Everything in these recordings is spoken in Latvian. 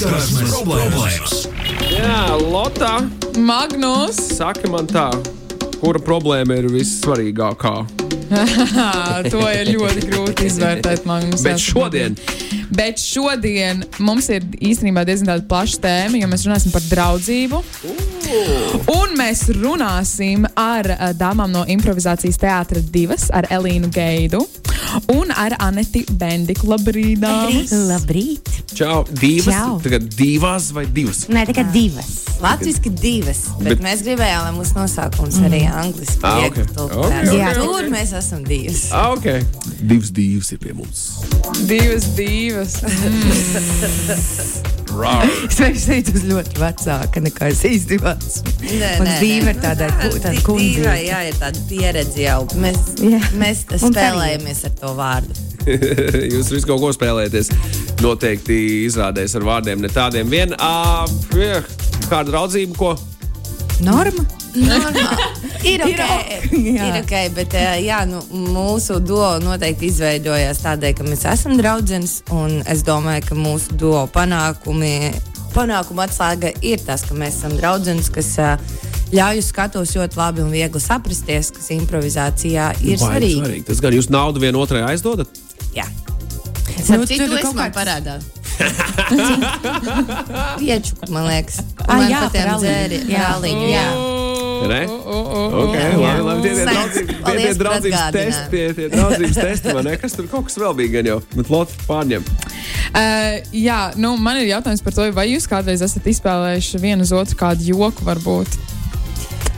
Saskarsmes problēmas. Jā, Lotā, Magnus! saka man tā, kura problēma ir vissvarīgākā. to ir ļoti grūti izvērtēt, Magnus. Bet šodien, Bet šodien mums ir īstenībā diezgan plaša tēma, jo mēs runāsim par draudzību. Un mēs runāsim ar uh, dāmām no improvizācijas teātra divas, ar Elīnu Geidu un ar Aneti Bendiku. Labrīt, dāmas! Labrīt! čau, divas, Čau. tagad divas vai divas. Nē, tikai divas. Latvijas divas, bet, Bet- mēs gribējām, lai mūsu nosaukums arī angliski Ah, viegli ok. tulkojās. Ok, ok, Jā. Tur mēs esam divas. Ah, ok. Divas divas ir pie mums. Divas, divas. Es teicu, tas ļoti vecāka nekā es īstenībā esmu. Nē, Man dzīve ir tāda, Nē, tāda divai, Jā, ir tāda pieredze jau. Mēs, Jā. mēs spēlējamies ar to vārdu. Jūs visu kaut ko spēlēties. Noteikti izrādēs ar vārdiem, ne tādiem vien. Kāda draudzība, ko? Norma? Normāli. Ir ok, Jā. ir ok, bet eh, jā, nu, mūsu duo noteikti izveidojās tādēļ, ka mēs esam draugi. Es domāju, ka mūsu duo panākumi, panākuma atslēga ir tas, ka mēs esam draugi, kas eh, ļauj uz skatos ļoti labi un viegli saprasties, kas improvizācijā ir Vai, svarīgi. svarīgi. Tas gan jūs naudu vienotrai aizdodat? Jā. Nu, Nu, es kaut man kāds- parādā. Pieču, man liekas. Ah, Man jā, pa tiem par aliņu. dzēri- Jā. par aliņu, jā. Ne? Ok, Jā, labi, jā. labi. Tie tie Thanks. draudzības- draudzības testi, tie tie draudzības testi, vai ne? Kas tur kaut kas vēl bija gan jau? Bet Lotte pārņem. Uh, jā, nu, man ir jautājums par to, vai jūs kādreiz esat izspēlējuši vienu uz otru kādu joku, varbūt.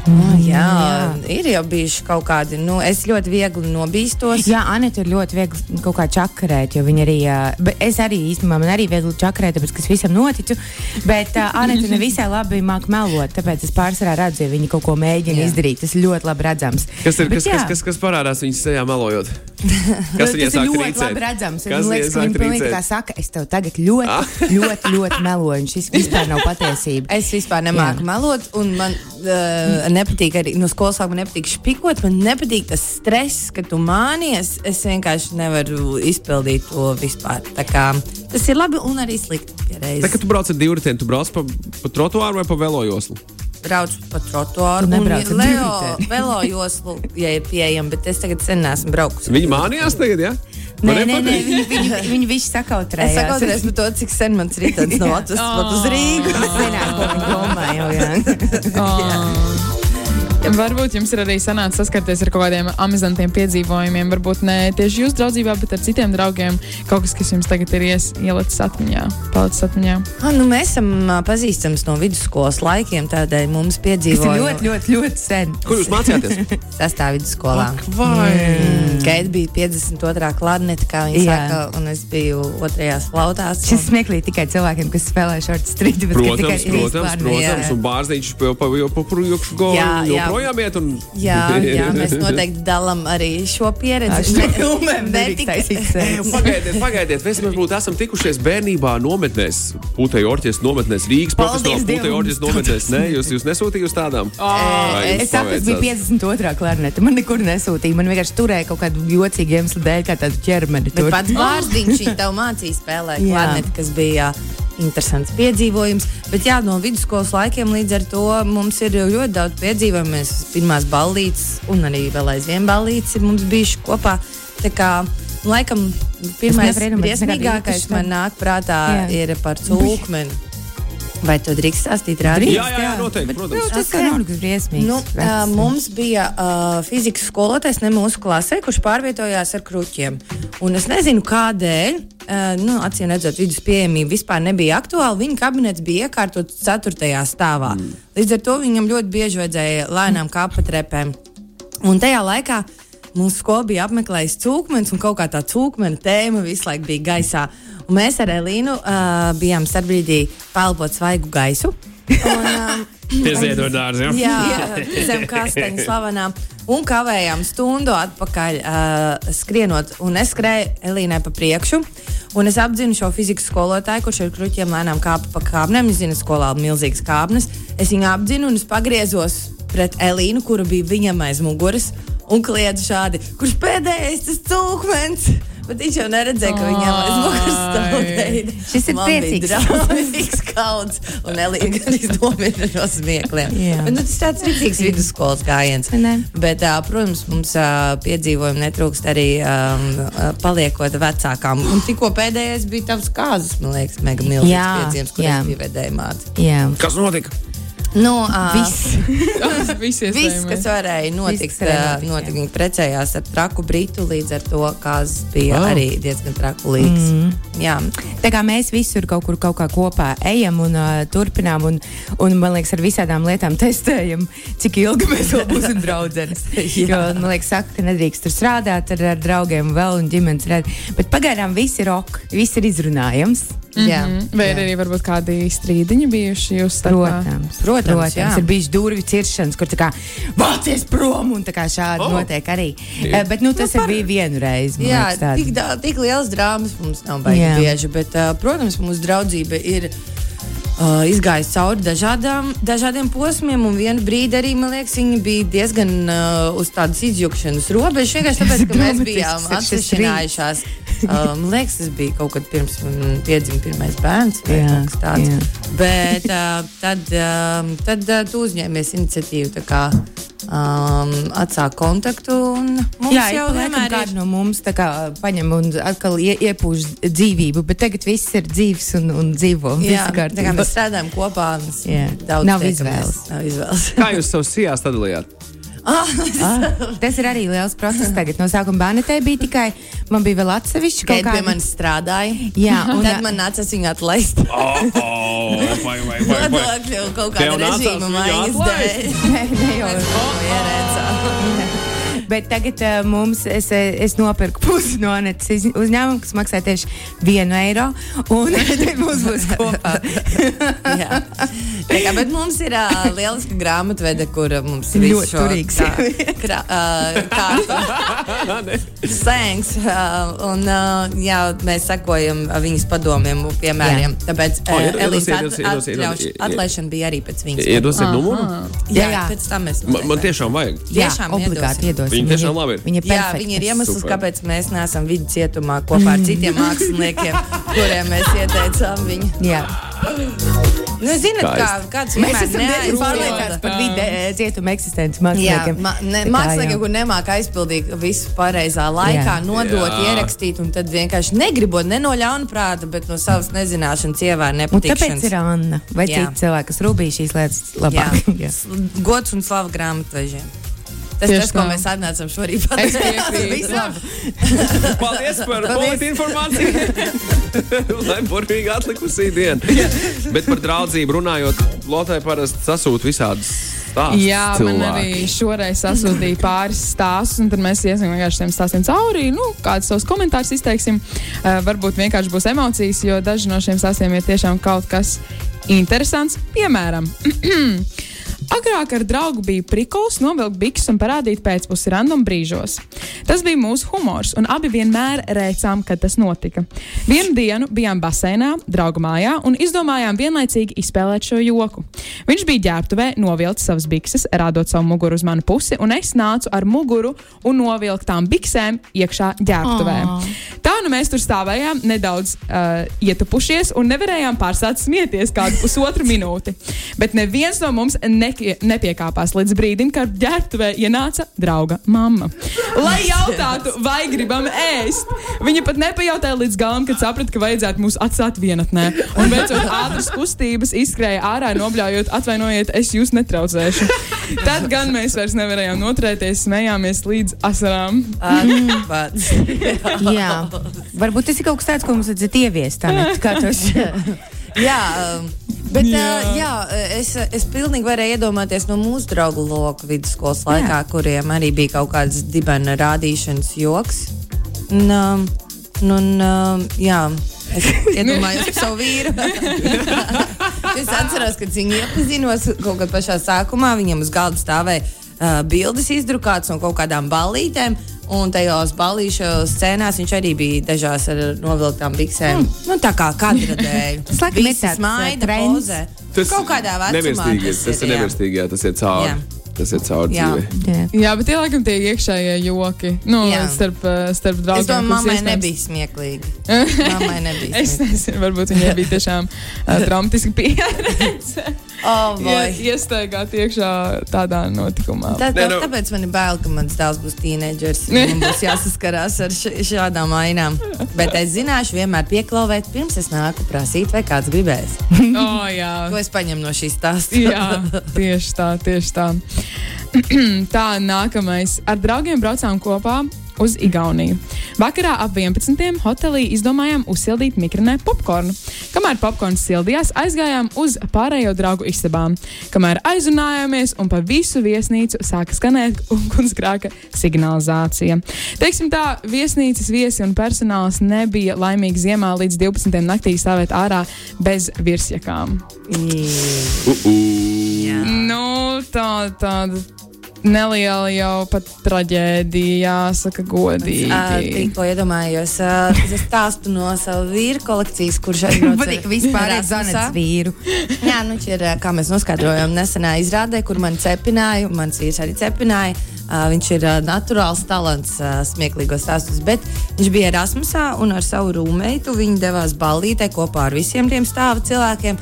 Oh, jā, ir jau bijuši kaut kādi. Nu, es ļoti viegli nobīstos. Jā, Anita ir ļoti viegli kaut kā čakarēt, jo viņa arī, bet es arī īstenībā man arī viegli čakarēt, tāpēc, ka es visam noticu, bet uh, Anita nevisai labi māk melot, tāpēc es pārsvarā redzu, ja viņa kaut ko mēģina Jā. izdarīt, tas ir ļoti labi redzams. Kas ir Bet kas, jā. kas, kas, kas parādās viņas sejā melojot? Nu, Kas tas viņai ir sāk ļoti trīcēt? labi redzams. Kas Man liekas, ka viņai viņa sāk pilnīgi tā saka, es tev tagad ļoti, Ah. ļoti, ļoti meloju, un šis vispār nav patiesība. Es vispār nemāku Jā. melot, un man uh, nepatīk arī no skolas sākuma nepatīk špikot. Man nepatīk tas stress, ka tu mānies. Es vienkārši nevaru izpildīt to vispār. Tā kā, tas ir labi un arī slikti. Tā, kad tu brauc ar divritēm, tu brauc pa, pa trotuāru vai pa velojoslu? Braucu pa trotuāru, Tu un nebrauc ar Leo velo joslu, ja ir pieejama, bet es tagad sen neesmu braukusi. Viņi mānījās tagad, jā? Ja? Nē, nē, nē, viņi, viņi, viņi visi Es sakautrējās. saku, atceros par to, cik sen mans rītdienas nav atvestas pat uz Rīgu. Es zināju, ko viņi domā jau, jā. Varbūt jums ir arī sanācis saskarties ar kaut kādiem amizantiem piedzīvojumiem. Varbūt ne tieši jūsu draudzībā, bet ar citiem draugiem. Kaut kas, kas jums tagad ir ies, ielicis atmiņā, palicis atmiņā. Ah, nu, mēs esam pazīstami no vidusskolas laikiem, tādēļ mums Tas ir ļoti, ļoti, ļoti sen. Kur jūs mācījāties? sastāvā vidusskolā. Vai? Gaita bija 52. klarnete, kā viņi Jā. saka, un es biju otrajās flautās. Šis smieklīgi tikai cilvēkiem, kas spēlē šādu strīdu. bet ka tikai Protams, protams, protams. Un bārziņš jau pa jau pa joprojām iet. Un... Jā, jā, mēs noteikti dalām arī šo pieredzi. Pagaidiet, pagaidiet, mēs varbūt esam tikušies bērnībā nometnēs, putekļu orķestra nometnēs, Rīgas Paldies profesionāla putekļu orķestra nometnēs. Nē, jūs, jūs nesūtījāt uz tādām? Jums Es bija paveicās? 52. klarnete. Man nekur nesūtīja. Man vienkārši turēja kaut kādu jocīgu iemeslu dēļ, kā tādu ķermeni. Pats Bārziņš viņa tev mācīja spēlēt Jā. klarneti, kas bija interesants piedzīvojums. Bet jā, no vidusskolas laikiem līdz ar to mums ir ļoti daudz piedzīvojumu. Mēs pirmās ballītes un arī vēl aizvien ballītes ir mums bijuši kopā. Tā kā, laikam, pirmais briesmīgākais man nāk prātā Jā. ir par cūkmeni. Vai to drīkst stāstīt rādīt? Jā, jā, jā, noteikti, protams. Tas kā nav nekas briesmīgs. Nu, uh, mums bija uh, fizikas skolotājs ne mūsu klasē, kurš pārvietojās ar kruķiem. Un es nezinu, kādēļ. Uh, nu, Acīm redzot, vidus pieejamība vispār nebija aktuāla. Viņa kabinets bija iekārtots 4. stāvā. Mm. Līdz ar to viņam ļoti bieži vajadzēja lēnām kāpt pa trepēm. Un tajā laikā mūsu skola bija apmeklējusi cūkmeņus, un kaut kā tā cūkmeņa tēma visu laiku bija gaisā. Un mēs ar Elīnu uh, bijām starpbrīdī pelpot svaigu gaisu. Un, um, Pie ziedotājiem. Jā, zem kasteņa slavenām. Un kavējām stundu atpakaļ, uh, skrienot. Un es skrēju Elīnai pa priekšu. Un es apzinu šo fizikas skolotāju, kurš ar kruķiem lēnām kāpa pa kāpnēm. Viņš zina, skolā ir milzīgas kāpnes. Es viņu apzinu un es pagriezos pret Elīnu, kura bija viņam aiz muguras. Un kliedz šādi, kurš pēdējais tas cūkmens? Bet viņš jau neredzēja, ka viņam aiz muguras stāvēja. Šis ir priecīgs drausmīgs kauds un Elīja gan izdomina no smiekliem. Jā. Bet, nu, tas tāds rīcīgs vidusskolas gājiens. Ne. Bet, ā, protams, mums ā, piedzīvojumi netrūkst arī um, paliekot vecākām. Un tikko pēdējais bija tavs kāzas, man liekas, mega milzīgs piedzīvojums, kur jā. es biju vedēja māte. Jā. Kas notika? Nu, ā, Viss. Viss Viss, kas varēja notikt, Viss, notikt, notika. Viņi precējās ar traku britu, līdz ar to kāds bija oh. arī diezgan trakulīgs. Mm. Jā, Tā kā mēs visur kaut kur kaut kā kopā ejam un uh, turpinām, un, un man liekas, ar visādām lietām testējam, cik ilgi mēs vēl būsim draudzenes. jo, man liekas, saka, ka nedrīkst tur strādāt ar, ar draugiem vēl un ģimenes redz. Bet pagaidām viss ir ok, viss ir izrunājams. Jā. Mm. Vai ir arī varbūt kādi strīdiņi bijuši jūs starpā? Protams, Protams, jā. ir bijis durvju ciršanas, kur tā kā vācies prom un tā kā šādi Oh. notiek arī. Uh, bet nu, tas nu, bija vienu reizi. man Jā, liekas, tik, da, tik liels drāmas mums nav baigi Jā. bieži, bet, uh, protams, mūsu draudzība ir. Uh, izgājis cauri dažādām, dažādiem posmiem, un vienā brīdī arī, man liekas, viņi bija diezgan uh, uz tādas izjukšanas robežas. Vienkārši tāpēc, ka mēs bijām atsevišķinājušās. Uh, man liekas, tas bija kaut kad pirms man piedzima pirmais bērns. vai Jā, kaut kas tāds. jā. Bet uh, tad, uh, tad uh, tu uzņēmies iniciatīvu um, atsākt kontaktu. un Mums Jā, jau vienmēr ir kāda no mums tā kā paņem un atkal ie, iepūš dzīvību, bet tagad viss ir dzīves un, un dzīvo. Jā, tā kā mēs strādājam kopā. Jā. daudz Nav izvēles. Nav izvēles. Kā jūs savus sijās sadalījāt? Ah, tas ir arī liels process. Tagad no sākuma bērnetē bija tikai, man bija vēl atsevišķi kaut Kad pie kāda. manis strādāja, Jā, un un tad man nācās viņu atlaist. Oh, oh, vai, vai, vai, vai. Nodokļu kaut kāda režīma maiņas dēļ. Nē, ne jau. To ierēcām. Bet tagad uh, mums, es, eh, es nopirku pusi no Anetes iz- uzņēmuma, kas maksā tieši vienu eiro. Un mums būs kopā. Kā, bet mums ir uh, lieliska grāmatvede, kur mums ir Ļoti turīgs. Uh, un uh, jā, mēs sekojam uh, viņas padomiem un piemēriem. Jā. Tāpēc uh, atļauš- iedod- atlaišana bija arī pēc viņas. Iedosiet numuru? Jā, Jā. pēc tam mēs. Man, man tiešām vajag. Tiešām obligāti iedosim. Viņa tiešām labi ir. Viņa ir Jā, viņi ir iemesls, kāpēc mēs neesam vidu cietumā kopā ar citiem māksliniekiem, kuriem mēs ieteicām viņu. Jā. Nu, zināt, kā, kāds Mēs esam pārliecināti par vide, eh, cietuma eksistenci Jā, māksliniekiem. ma, ne, mākslinieki, jā. kur nemāķi aizpildīt visu pareizā laikā, Jā. nodot, Jā. ierakstīt, un tad vienkārši negribot, ne no ļaunprāta, bet no savas nezināšanas, ievērt Un tāpēc ir Anna vai Jā. citi cilvēki, kas rūpīja šīs lietas Jā. labāk. Jā. S- Gods un slava grāmatvežiem. Tas ir tas, ko mēs atnācām šorīt Es pateikt. piekrītu. Viss labi. Paldies par politi informāciju. Lai burvīgi atlikusī diena. Bet par draudzību runājot, Lotai parasti sasūt visādas stāstus. Jā, man cilvēki. arī šoreiz sasūtīja pāris stāstus, un tad mēs iesim vienkārši tiem stāstiem cauri. Nu, kādus savus komentārus izteiksim. Uh, varbūt vienkārši būs emocijas, jo daži no šiem stāstiem ir tiešām kaut kas interesants. Piemēram, Agrāk ar draugu bija prikols novilkt bikses un parādīt pēcpusi random brīžos. Tas bija mūsu humors, un abi vienmēr rēcām, kad tas notika. Vienu dienu bijām baseinā, draugu mājā, un izdomājām vienlaicīgi izspēlēt šo joku. Viņš bija ģērbtuvē, novilcis savas bikses, rādot savu muguru uz manu pusi, un es nācu ar muguru un novilktām biksēm iekšā ģērbtuvē. Tā nu mēs tur stāvējām, nedaudz uh, ietupušies, un nevarējām pārstāt smieties kādu pusotru minūti. Bet neviens no mums nekie, nepiekāpās līdz brīdim, kad ģērbtuvē ienāca drauga mamma. Lai jautātu, vai gribam ēst. Viņa pat nepajautāja līdz galam, kad saprata, ka vajadzētu mūs atstāt vienatnē. Un veicot ātras kustības, izskrēja ārā, nobļaujot, atvainojiet, es jūs netraucēšu. Tad gan mēs vairs nevarējām noturēties, smējāmies līdz asarām. Atpats. Jā. Varbūt tas ir kaut kas tāds, ko mums vajadzētu ieviest. Tas Jā, um, bet jā. Uh, jā, es, es pilnīgi varēju iedomāties no mūsu draugu loka vidusskolas laikā, jā. kuriem arī bija kaut kāds dibena rādīšanas joks. Un, um, un, um, jā, es iedomājos par savu vīru. es atceros, kad viņu iepazinos kaut kad pašā sākumā. Viņam uz galda stāvēja uh, bildes izdrukātas no kaut kādām ballītēm. Un tajos balīšu scenās viņš arī bija dažās ar novilktām biksēm. Mm. Nu, tā kā kadra dēļ. Tas ir Visi tāds, smaida uh, trends. pozē. Kaut kādā vecumā nevirstīgais, tas ir jā. nevirstīgais, tas ir cauri. Jā. tas ir cauri Jā. dzīvē. Jā. Jā, bet tie laikam tie iekšējie joki. Nu, Jā. starp, eh, starp draugiem. Es domāju, mammai iespējams- nebija smieklīgi. Mammai nebija Es smieklīgi. nezinu, varbūt viņai bija tiešām uh, traumatiska pieredze. Oh, Ie- boy. Iestaigāt iekšā tādā notikumā. Tā, Nē, tā, nu- tāpēc man ir bail, ka mans dēls būs tīneģers. un Man būs jāsaskarās ar šādām ainām. Bet es zināšu, vienmēr pieklauvēt, pirms es nāku prasīt, vai kāds gribēs. Oh, jā. Ko es paņemu no šīs stāsta? Jā, tieši tā, tieši tā. tā, nākamais. Ar draugiem braucām kopā uz Igauniju. Vakarā ap 11. hotelī izdomājām uzsildīt mikrinē popkornu. Kamēr popkorns sildījās, aizgājām uz pārējo draugu istabām. Kamēr aizrunājāmies un pa visu viesnīcu sāka skanēt ugunsgrēka signalizācija. Teiksim tā, viesnīcas viesi un personāls nebija laimīgi ziemā līdz 12. naktī stāvēt ārā bez virsjakām. Uh -uh. Jā. Nu, tā tāda neliela jau pat traģēdija, jāsaka, godīgi. Ā, Tikko iedomājos, es stāstu no sava vīra kolekcijas, kurš aizbrauca Patīk, vispār zanets vīru. Jā, nu, ir, kā mēs noskaidrojām, nesenā izrādē, kur man cepināja, un mans vīrs arī cepināja. Viņš ir naturāls talants, smieklīgos stāstus, bet viņš bija Erasmusā un ar savu rūmeitu viņi devās ballītē kopā ar visiem tiem stāva cilvēkiem.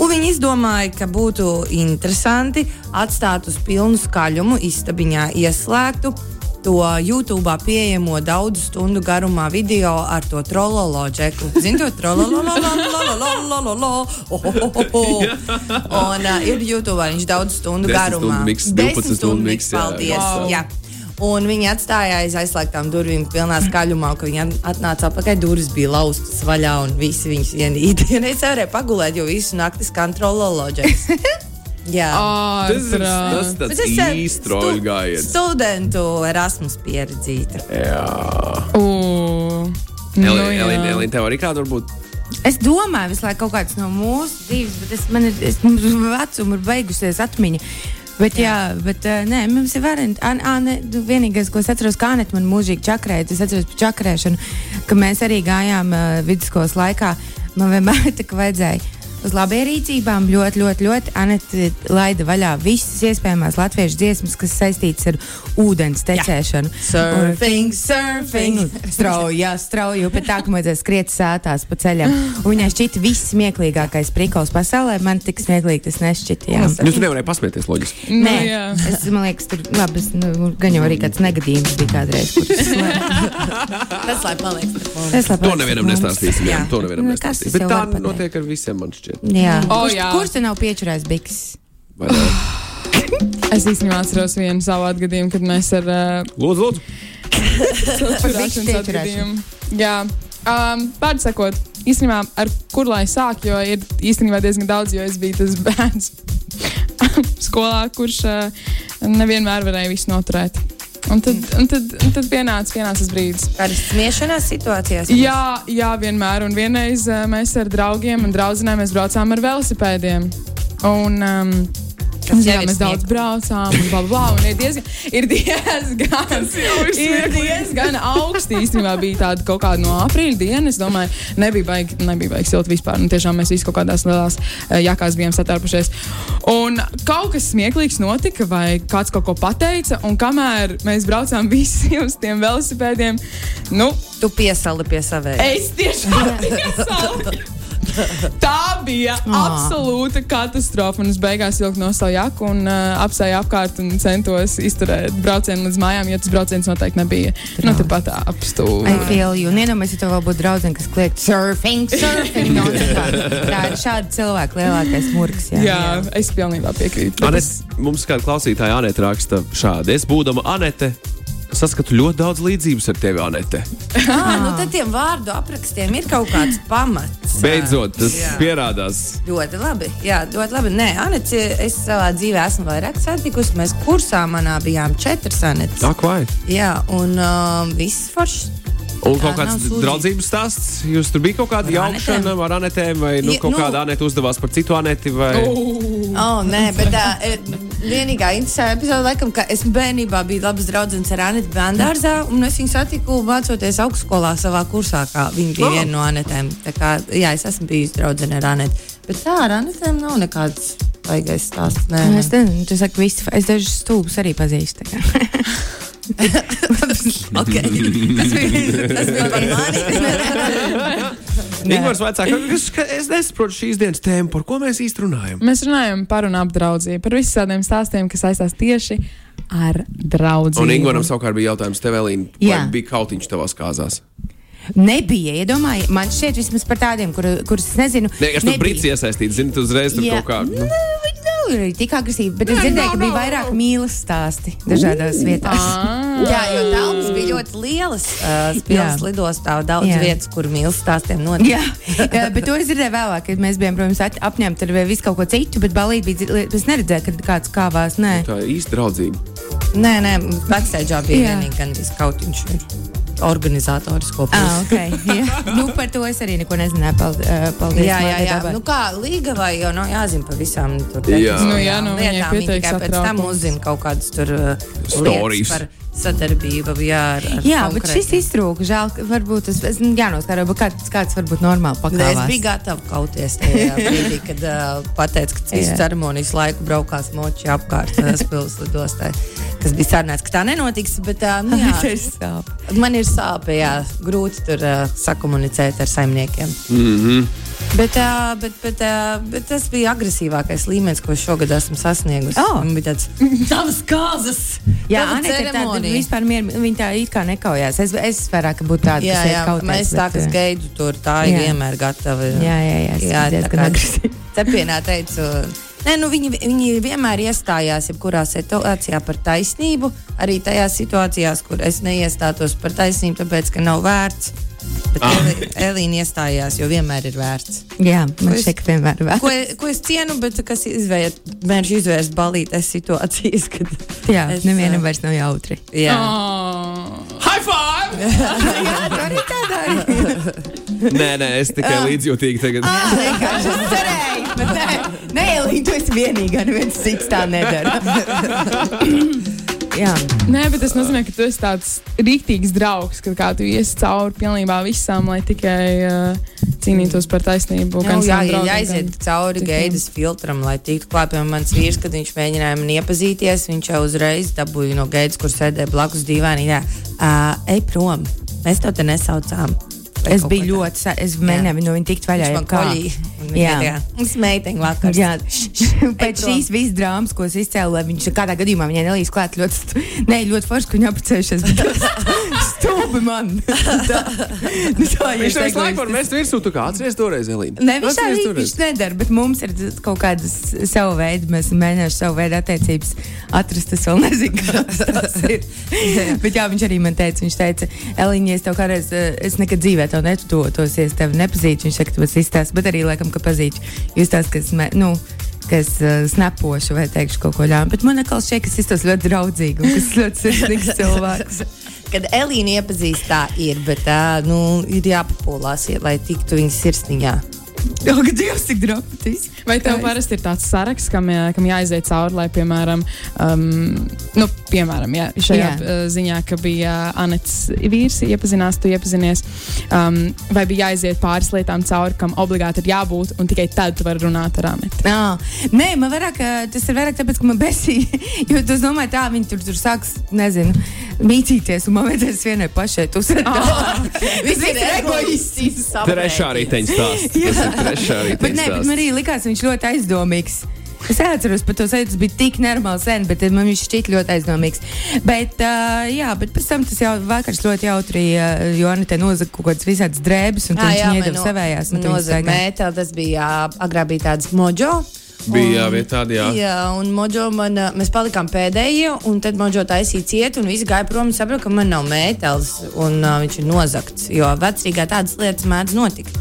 Un viņi izdomāja, ka būtu interesanti atstāt uz pilnu skaļumu istabiņā ieslēgtu to YouTube pieejamo daudzu stundu garumā video ar to trololo džeku. Zini, to trololo, Un uh, ir YouTube viņš daudz stundu garumā. miks, 12 Desmit stundu miks, jā. paldies. Wow. Jā. Un viņi atstāja aiz aizslēgtām durvīm, pilnā skaļumā, kad viņi at- atnāca atpakaļ. Durvis bija laustas vaļā, un visi viņus ienīda. Es nevarēju pagulēt, jo visu nakti skan trololoģis. Jā. Tas ir tas tāds īsts troļu gājiens. Studentu Erasmus pieredzīta. Jā. Uh, nu, jā. Elīna, Elīna, tev arī kāda varbūt? Es domāju, visu laiku kaut kāds no mūsu dzīves, bet es, man ir es, vecuma ir beigusies atmiņa. Bet, jā, bet uh, nē, mums ir varianti. An, an, ne, vienīgais, ko es atceros, kā Anita man mūžīgi čakrēja, es atceros par čakrēšanu, ka mēs arī gājām uh, vidusskolas laikā. Man vienmēr tā kā vajadzēja uz labierīcībām ļoti, ļoti, ļoti. Anita laida vaļā visas iespējamās latviešu dziesmas, kas saistītas ar ūdens tecēšanu. Surfing, surfing. Strauji, strauji, bet tā, ka vajadzēja skriet sētās pa ceļam. Un viņai šķita viss smieklīgākais prikals pasaulē. Man tik smieklīgi tas nešķita. Jā. Nu, tu nevarēji pasmieties, loģiski. Nu, Nē, jā. es man liekas, tur labi, es, nu, gan jau arī kāds negadījums bija kādreiz. Tas, lai paliek mums. Es labāk To nevienam nestāstīsim. Jā, Jā. to nevienam Nu, nestāstīsim. tas Bet tā notiek ar visiem, man šķiet. Jā. O, kurš, jā. kurš te nav? Vai ne? Es īstenībā atceros vienu savu atgadījumu, kad mēs ar uh, Lūdzu, lūdzu. Čurāšanas bikšu atgadījumu. Jā. Um, Vārdu sakot, īstenībā ar kur lai sāk, jo ir īstenībā diezgan daudz, jo es biju tas bērns skolā, kurš uh, nevienmēr varēja visu noturēt. Un tad, un tad, un tad pienāca, pienāca tas brīdis. Kādas smiešanās situācijās? Jā, jā, vienmēr. Un vienreiz uh, mēs ar draugiem un draugiem braucām ar velosipēdiem. Un, um, Jau jā, mēs daudz braucām, un, bla, bla, un ir diezgan, ir diezgan, ir diezgan augsti. Īstenībā bija tāda kaut kāda no aprīļa diena. Es domāju, nebija baigi, nebija baigi silti vispār. Un tiešām mēs visi kaut kādās lielās eh, jakās bijām satārpušies. Un kaut kas smieklīgs notika, vai kāds kaut ko pateica. Un kamēr mēs braucām visi uz tiem velosipēdiem, nu, Tu piesali pie saviem. Es tiešām piesalu. Tā bija Ā. absolūta katastrofa. Un es beigās vilku no savu jaku un uh, apsēju apkārt un centos izturēt braucienu līdz mājām, jo tas brauciens noteikti nebija nu, tepat I apstūri. feel you. Un iedomājieties, ja tev vēl būtu draudzene, kas kliedz surfing, surfing. No, tā ir šāda cilvēka lielākais murgs. Jā. Jā, es pilnībā piekrītu. Anet, mums kāda klausītāja Anete raksta šādi. Es būdama Anete. Saskatu ļoti daudz līdzības ar tevi, Anete. Ah, nu tad tiem vārdu aprakstiem ir kaut kāds pamats. Beidzot, tas Jā. pierādās. Ļoti labi. Jā, ļoti labi. Nē, Anets, es savā dzīvē esmu vairāk satikusi. Mēs kursā manā bijām četras Anets. Ak, vai? Jā, un um, viss foršs. Un Tā kaut kāds draudzības stāsts. Jūs tur bija kaut kāda jaukšana ar Anetēm, vai nu, Ja, kaut nu- kāda Anete uzdevās par citu Aneti? Vai... Oh, nē, bet tā ir vienīgā interesanta epizode, laikam, ka es bērnībā biju labs draugs ar Anetu Bandārzā, un es viņu satiku mācoties augstskolā savā kursā, kā viņa bija Oh. viena no Anetēm. Tā kā, jā, es esmu bijusi draudzene ar Anetu. Bet tā ar Anetēm nav nekādas baigais stāsts. Nē, Es nezinu, tu saki, visi, es dažus stūbus arī pazīstu. okay. tas, bija, tas bija par mani. Ingūns vecāks, kas ka es nesaprotu šīs dienas tēmu, par ko mēs īsti runājam. Mēs runājam par un ap draudzību, par visādiem stāstiem, kas saistās tieši ar draudzību. Un Ingūnam savukārt bija jautājums tev, Elīna, vai bija kautiņš tavās kāzās? Nebija, iedomājies, man šķiet, vismaz par tādiem, kur, kurus es nezinu. Nē, es tur brīdis iesaistīts, zini, tu uzreiz tur Jā. kaut kā. Nu, Nav arī tik agresīvi, bet es dzirdēju, ka bija vairāk mīlas stāsti dažādās vietās. Jā, jo telpas bija ļoti lielas. Jā. lidostā daudz vietas, kur mīlestības stāstiem notiek. Jā, bet to es dzirdēju vēlāk, kad mēs bijām, protams, apņemti ar visu kaut ko citu, bet balīt bija, es neredzēju, kad kāds kāvās, nē. tā ir īsta draudzība. Nē, nē, backstage bija vienīgi gan skautiņš. Organizators kopā. Ah, okay, jā. nu, par to es arī neko nezināju. Paldies. paldies Jā, jā, jā. Nu, kā līga vai jau nav jāzina par visām tur Jā. Nu, jā, nu, lietām. Tikai pēc tam uzzina kaut kādas tur lietas par sadarbību. Jā, ar, ar Jā, bet šis konkrētiem. iztrūka. Žēl, ka varbūt tas ir jānoskaidro, bet kāds, kāds varbūt normāli Nē, Es pakāpās. biju gatava kauties tajā brīdī, kad uh, pateica, ka visu ceremonijas laiku braukās moči apkārt uh, pilsētas lidostā. Kas bija sarunāts, ka tā nenotiks. Bet, uh, nu, jā, Tas ir sāp. ir jā, grūti tur uh, sakomunicēt ar saimniekiem. Mm -hmm. Bet, uh, bet, bet, uh, bet tas bija agresīvākais līmenis, ko šogad esmu sasniegusi. Oh. Man bija tāds - tavas kāzas! Jā, Anita ir tāda vispār mier, viņa tā it kā nekaujās. Es, es vairāk būtu tāda, Jā, jā, kautēs, mēs tā, kas gaidu tur, tā ir jā. vienmēr gatava. Jā, jā, jā, es jā diezgan tā kā agresīvi. Cepienā teicu, nē, nu viņi, viņi vienmēr iestājās jebkurā situācijā par taisnību, arī tajās situācijās, kur es neiestātos par taisnību, tāpēc, ka nav vērts. Bet Ah. Elīna iestājās, jo vienmēr ir vērts. Jā, man šķiet, ka vienmēr vēl. Ko, ko es cienu, bet kas izvēr, mēģināšu izvērst balītas situācijas, kad. Jā, es, nevienam ā, vairs nav jautri. Jā, Oh. High five! Arī tādā nē, nē, es tikai līdzjūtīgi tagad. vienkārši es cerēju, bet nē, nē, Elīna, tu esi vienīgā, neviens cits tā nedara. Jā, Nē, bet tas nozīmē, ka tu esi tāds rīktīgs draugs, ka kā tu iesi cauri pilnībā visām, lai tikai uh, cīnītos par taisnību. Nu, gan jā, ja draugam, jāiziet gan cauri gaidas filtram, lai tiktu klāt. Piemēram, mans vīrs, kad viņš mēģināja man iepazīties, viņš jau uzreiz dabūja no gaidas, kur sēdēja blakus dīvainī. Jā, uh, ej prom, mēs tev te nesaucām. Es biju ļoti, es mēģināju no viņa tikt vaļā. Viņš man jebkā. Tas meiteņa vakars. Jā, pēc šīs visas drāmas, ko es izcēlu, lai viņš kādā gadījumā viņai nelīdz klāt, ļoti, ne, ļoti forši, ka viņa apprecējušies. Stūbi man! tā, nu, tā Viņš tev visu laiku var mest virsū, tu kā atceries toreiz, Elīna? Ne, viņš tā viņš nedara, bet mums ir kaut kādas savu veidu, mēs mēģinām savu veidu attiecības atrast. Es vēl nezinu, kas tas ir. bet jā, viņš arī man teica, viņš teica, Elīna, ja es tev kādreiz, eh, es nekad dzīvē tev netuvotos, ja es tevi nepazīstu, viņš saka, tas izstāsta, bet arī laikam, ka pazīstu. Jūs tās, kas, me, nu, kas uh, snapošu vai teikšu kaut ko ļaunu, bet man atkal šķiet, ka es iztos ļoti draudzīgi un kas ļoti sirsnīgs cilvēks. Kad Elīna iepazīst, tā ir, bet tā nu, ir jāpapolās, lai tiktu viņas sirsniņā. Jā, ka Dievs tik dramatiski. Vai tev parasti ir tāds saraksts, kam, jā, kam jāiziet cauri, lai, piemēram, um, nu, piemēram jā, šajā Jā. jā. ziņā, ka bija Anets vīrs, iepazinās, tu iepazinies, um, vai bija jāiziet pāris lietām cauri, kam obligāti ir jābūt, un tikai tad tu vari runāt ar Anetu? Nā, nē, man vairāk, tas ir vairāk tāpēc, ka man besīja. Jo es domāju, tā viņi tur, tur sāks, nezinu, mītīties, un man vajadzēs vienai pašai uzsvērt. Oh, Viss ir egoists. Trešā rīteņa stāsts. Trešā Bet, rīteņa nē, bet man arī likās, viņš ļoti aizdomīgs. Es atceros, par to sajūtu, tas bija tik normāli sen, bet man viņš šķiet ļoti aizdomīgs. Bet, uh, jā, bet pēc tam tas jau vakars ļoti jautri, uh, jo Anita nozaga kaut kādas visādas drēbes, un viņš iedeva savējās. tad viņa Nozaga mētā, tas bija agrāk bija tāds mojo. Bija jā, vieta tāda, jā. Jā, un Mojo man, mēs palikām pēdējie, un tad Mojo taisīja cietu, un visi gāja prom un saprata, ka man nav mētelis, un uh, viņš ir nozagts. Jo vecrīgā tādas lietas mēdz notikt.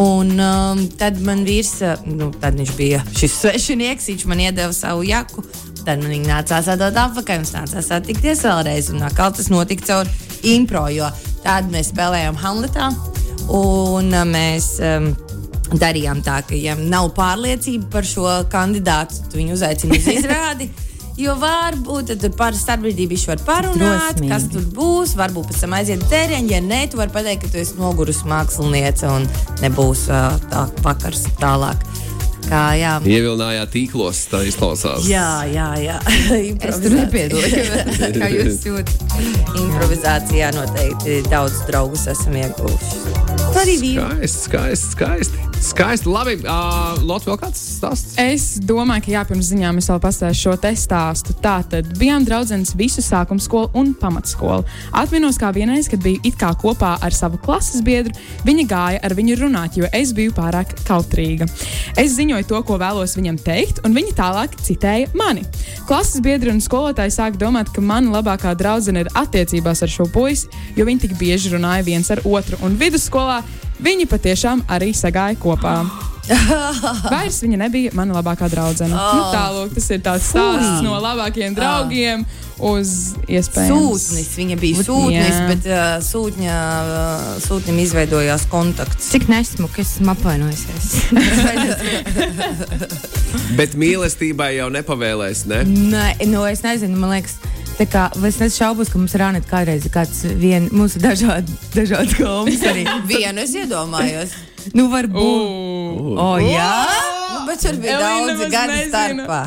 Un um, tad man vīrs, nu, tad viņš bija šis svešinieks, viņš man iedeva savu jaku. Tad man viņa nācās atdot atpakaļ, mums nācās satikties vēlreiz. Un atkal tas notika caur impro, jo tādu mēs spēlējām Hamletā. Un mēs um, darījām tā, ka, ja nav pārliecība par šo kandidātu, tad viņu uzaicina uz izrādi. Jo varbūt tad tur par starpbrīdī viņš var parunāt, Drosmīgi. kas tur būs. Varbūt pēc tam aiziet dzērienu. Ja nē, tu vari pateikt, ka tu esi nogurusi māksliniece un nebūs uh, tā vakars tālāk. kā, jā. Ievilinājāt tīklos, tā izklausās. Jā, jā, jā. Es tur nepiedodu, kā jūs jūtat. Improvizācijā noteikti daudz draugus esam ieguvuši. Arī vīri. Skaisti, skaisti, skaisti. Skaisti. Labi, uh, Lotte, vēl kāds stāsts? Es domāju, ka jā, pirms ziņām es vēl pastāstīšu šo te stāstu. Tā tad bijām draudzenes visu sākuma skolu un pamatskolu. Atminos, kā vienreiz, kad biju it kā kopā ar savu klases biedru, viņa gāja ar viņu runāt, jo es biju pārāk kautrīga. Es ziņoju to, ko vēlos viņam teikt, un viņa tālāk citēja mani. Klases biedri un skolotāji sāka domāt, ka mana labākā draudzene ir attiecībās ar šo puisi, jo viņi tik bieži runāja viens ar otru. Un vidusskolā viņi patiešām arī sagāja kopā. Vairs viņa nebija mana labākā draudzene. Oh. Nu, Tālāk, tas ir tāds stāsts no labākajiem draugiem uz iespējams. Sūtnis, viņa bija sūtnis, Jā. bet uh, sūtņa, uh, sūtnim izveidojās kontakts. Cik nesmuki esmu apvainojusies. Bet mīlestībai jau nepavēlēs, ne? Nē, nu, es nezinu, man liekas. Tā kā, es nešaubos, ka mums ir Anita kādreiz ir kāds vien, mums ir dažādi, dažādi gaumas arī. Vienu es iedomājos. Nu, varbūt. Uh. O, jā. Nu, bet tur bija daudz gadu starpā.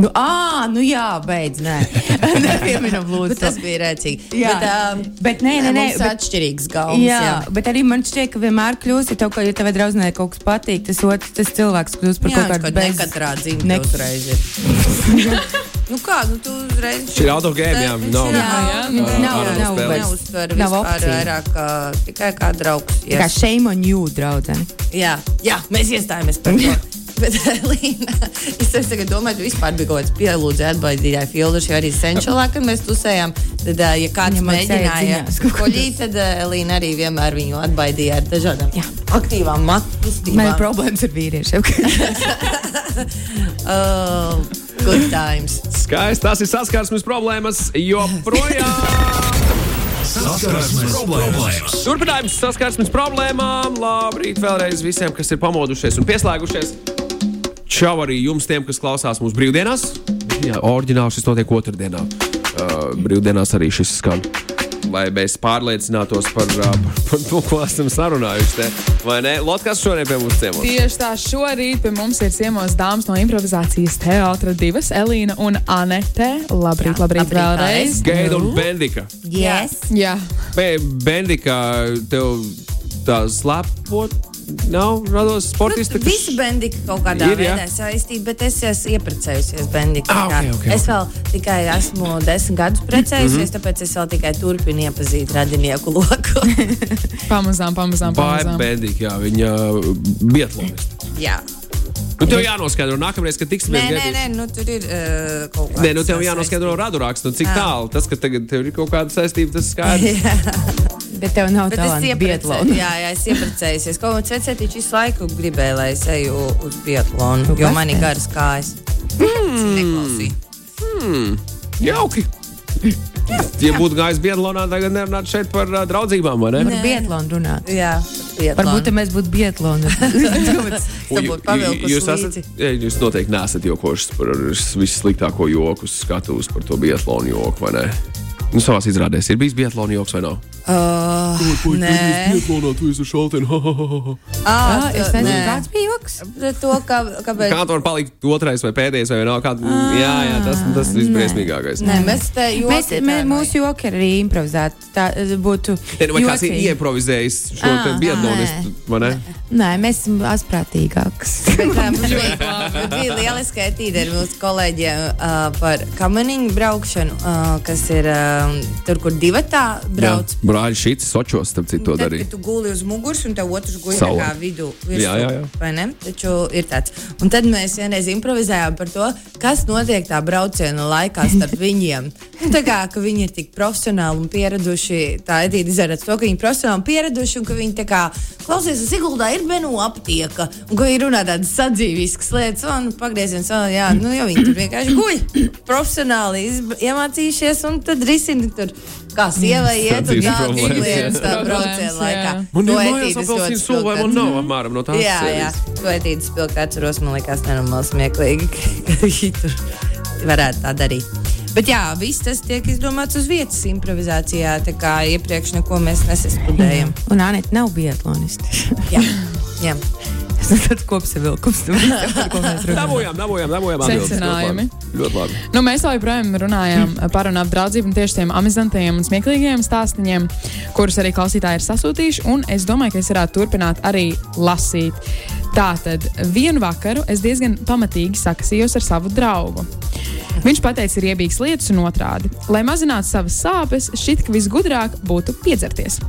Nu, ā, nu jā, beidz, nē. Nepieminam, lūdzu. Bet tas bija rēcīgi. Jā. Bet, um, Bet nē, nē, nē, Mums bet- atšķirīgs gaumas. Jā, jā, bet arī man šķiet, ka vienmēr kļūst, ja tev, ka- ja tavai draudzenei kaut kas patīk, tas otrs, tas cilvēks kļūst par Jā, kaut kādu bez... katrā dzīvē ne- uzreiz ir. Nu kā, nu tu uzreiz. Šī ir autogēma, jā, nav- neuztver vispār vairāk kā tikai kā draugs. Tā kā Yes. shame on you, draudzene. Jā, jā, mēs iestājāmies par to. Bet, Līna, es tagad domāju, ka vispār bija kaut kāds pielūdzis atbaidītāji filtrs, jo arī senčalā, kad mēs tusējām, tad, ja kāds Viņam mēģināja dziņās kaut koļīt, tad Līna arī vienmēr viņu atbaidīja ar dažādām jā. aktīvām matu Man ir kustībām. problēmas ar vīriešiem. Oh, good times. Skaisti. Tas ir saskarsmes problēmas joprojām. Saskarsmes problēmas. Turpinājums saskarsmes problēmām. Labrīt vēlreiz visiem, kas ir pamodušies un pieslēgušies. Čau arī jums, tiem, kas klausās mūsu brīvdienās. Jā, oriģināli šis notiek otrdienā. Uh, brīvdienās arī šis skan. Lai mēs pārliecinātos par, par, par to, ko esam sarunājuši. Te. Vai ne? Lotte, kas šodien pie mums ciemos? Tieši tā, šorīt pie mums ir ciemos dāmas no improvizācijas teātra divas - Elīna un Anete. Labrīt, Jā, labrīt, labrīt, vēlreiz. Gaida un Bendika. yes. Jā, Be- Bendika, tev tā slēpot nav rados sportista. kas- Visi bendiki kaut kādā Ir, veidā saistīti, bet es esmu iepriecējusies bendikā. Ah, ok, ok, es vēl tikai esmu desmit gadus precējusies, mm -hmm. tāpēc es vēl tikai turpinu iepazīt radinieku loku. pamazām, pamazām. Pamazām. Bendika, jā, viņa biatlonista. jā. Nu, tev jānoskaidro, nākamreiz, kad Nē, tiksimies. nē, Gaidīšu. nē, nu, tur ir uh, kaut kas Nē, nu tev jānoskaidro radurāks, nu cik Jā. tālu. Tas, ka tagad tev ir kaut kāda saistība, tas skaidrs. Bet tev nav es tāda biatlona. jā, jā, es iepriecējusies. Kaut kāds vecētiņš visu laiku gribēja, lai es eju uz biatlonu, jo kas man ir garas kājas. Mm. Neklausīju. Jauki! Ja būtu gājis biatlonā, tagad nerunātu šeit par uh, draudzībām, vai ne? Par biatlonu runāt. Jā, biatlonu. Varbūt ja mēs būtu pavilkusi jūs, esat, jā, jūs noteikti neesat jokošs par vissliktāko joku skatus par to biatlonu joku, vai ne? Nu, savās izrādēs ir bijis biatlona joks vai nav? Uh, nē, Biatlonā tu esi šauteni. ah, Es tā- nezinu, kāds bija joks. To, kā, kāpēc. Kā tu vari palikt otrais vai pēdējais vai nav? Kā, jā, jā, tas, tas ir visbriesmīgākais. Nē, mēs te joki Mēs, nav. mūsu joki arī improvizēti. Tā būtu. Nē, nu, vai kāds ir jocīgi. ieprovizējis šo vai ne? Nē, mēs esam mums bija, lieliski ētīte ar mūsu kolēģiem uh, par kamaniņu braukšanu, uh, kas ir uh, tur, kur divi tā brauc. Brāļi šīs sočos, starp citu, to darīja. kad tu guli uz muguras, un tev otrs guļ kā vidū. Virsū, Jā, jā, jā. vai ne? Taču ir tāds. Un tad mēs vienreiz improvizējām par to, kas notiek tā brauciena laikā starp viņiem. Nu, tā kā ka viņi ir tik profesionāli un pieraduši, tā edīte izrādās to, ka viņi ir profesionāli un pieraduši, un ka viņi tā kā klausies, ka Siguldā ir benu aptieka, un ka viņi runā tādas sadzīviskas lietas, un pagrieziens, un jā, nu, jo viņi tur vienkārši guļ. Profesionāli iemācījušies, un tad risina tur. Kā sievai iet un problēmas, lietas tā jā. brauciena laikā. jā. Man To ir apelsīnu ļoti vai man nav apmēram no tās Jā, jā. sērijas. To etīdes spilgti atceros, man liekas, nenormāli smieklīgi, ka viņi tur varētu tā darīt. Bet jā, viss tas tiek izdomāts uz vietas improvizācijā, tā kā iepriekš neko mēs nesastudējam. Un Anita nav biatloniste. Jā, jā. Tas ir tāds kopsavilkums, runājam. Dabūjām, dabūjām, dabūjām. Secinājumi. Ļoti labi. Nu, mēs joprojām runājām par un ap draudzību tieši tiem amizantajiem un smieklīgiem stāstiem, kurus arī klausītāji ir sasūtījuši. Un es domāju, ka es varētu turpināt arī lasīt. Tātad vienu vakaru es diezgan pamatīgi sakasījos ar savu draugu. Viņš teica, ir iebīgs lietas un otrādi. Lai mazinātu savas sāpes, šķiet, ka visgudrāk būtu piedzerties.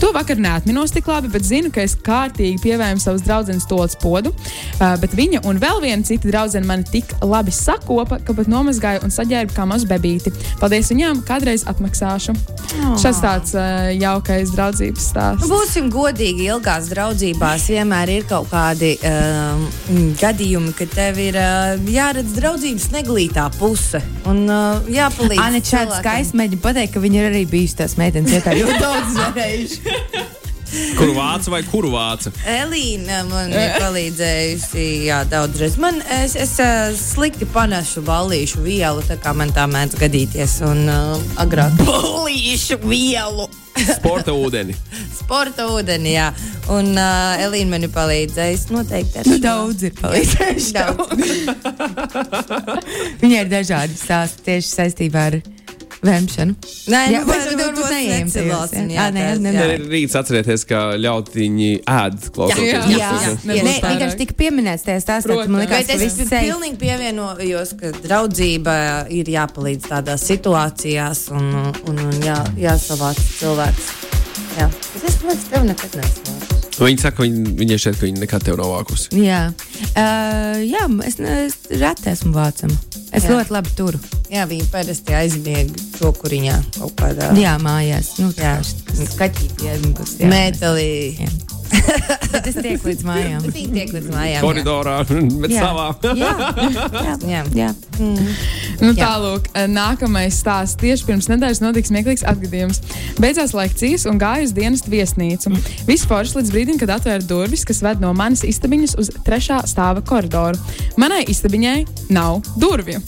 To vakar neatminos tik labi, bet zinu, ka es kārtīgi pievēju savas draudzenes tolas podu. Bet viņa un vēl viena cita draudzene mani tik labi sakopa, ka pat nomazgāju un saģērbu kā mazu bebīti. Paldies viņām, kādreiz atmaksāšu. Oh. Šis tāds jaukais draudzības stāsts. Nu, Būsim godīgi, ilgās draudzībās vienmēr ir kaut kādi um, gadījumi, kad tev ir uh, jāredz draudzības neglītā puse un uh, jāpalīdz. Anna cilvēkam. skaists mēģina pateikt, ka viņi ir arī bijusi tās meitenes vietā ļoti daudz varējuši. Kuru vācu vai kuru vācu? Elīna man ir palīdzējusi jā, daudzreiz. Man, es es uh, slikti panesu ballīšu vielu, tā kā man tā mēdz gadīties. Un uh, agrāk ballīšu vielu. Sporta ūdeni. Sporta ūdeni, jā. Un uh, Elīna man ir palīdzējusi noteikti. ar Nu, daudz ir palīdzējuši. Daudz. Viņai ir dažādi stāsti tieši saistībā ar vemšanu. Nē, Jā, nu, bet bet varbūt necilāsim, jā. jā, Ā, nē, jā. Tad ir rīts atcerieties, ka ļautiņi ēd klausoties. Jā, mūsu jā, ierakstu. jā. Nē, vienkārši tika pieminēts tajā stāstā, ka man liekas, ka es viss ir pilnīgi pievienojos, ka draudzība ir jāpalīdz tādās situācijās un, un, un jā, jāsavāc cilvēks. Jā. Es domāju, ka tev nekad nesmu. Viņi saka, ka viņi, viņai šeit, ka viņi nekad tev nav vākusi. Jā, uh, jā es, ne- es reti esmu vācama. Es Jā. ļoti labi turu. Jā, viņi parasti aizmieg čokuriņā kaut kādā Jā, mājās. Nu, Jā. Skaķīti aizmigusi. jā. metālī. Jā. Bet es tieku līdz mājām. Viņi tiek līdz mājām. jā. Koridorā, bet Jā. savā. Jā, jā, Jā. jā. Nu, tālāk, nākamais stāsts. Tieši pirms nedēļas notika smieklīgs atgadījums. Beidzās lekcijas un gāju uz dienas viesnīcu. Viss forši līdz brīdim, kad atvēra durvis, kas ved no manas istabiņas uz trešā stāva koridoru. Manai istabiņai nav durvju.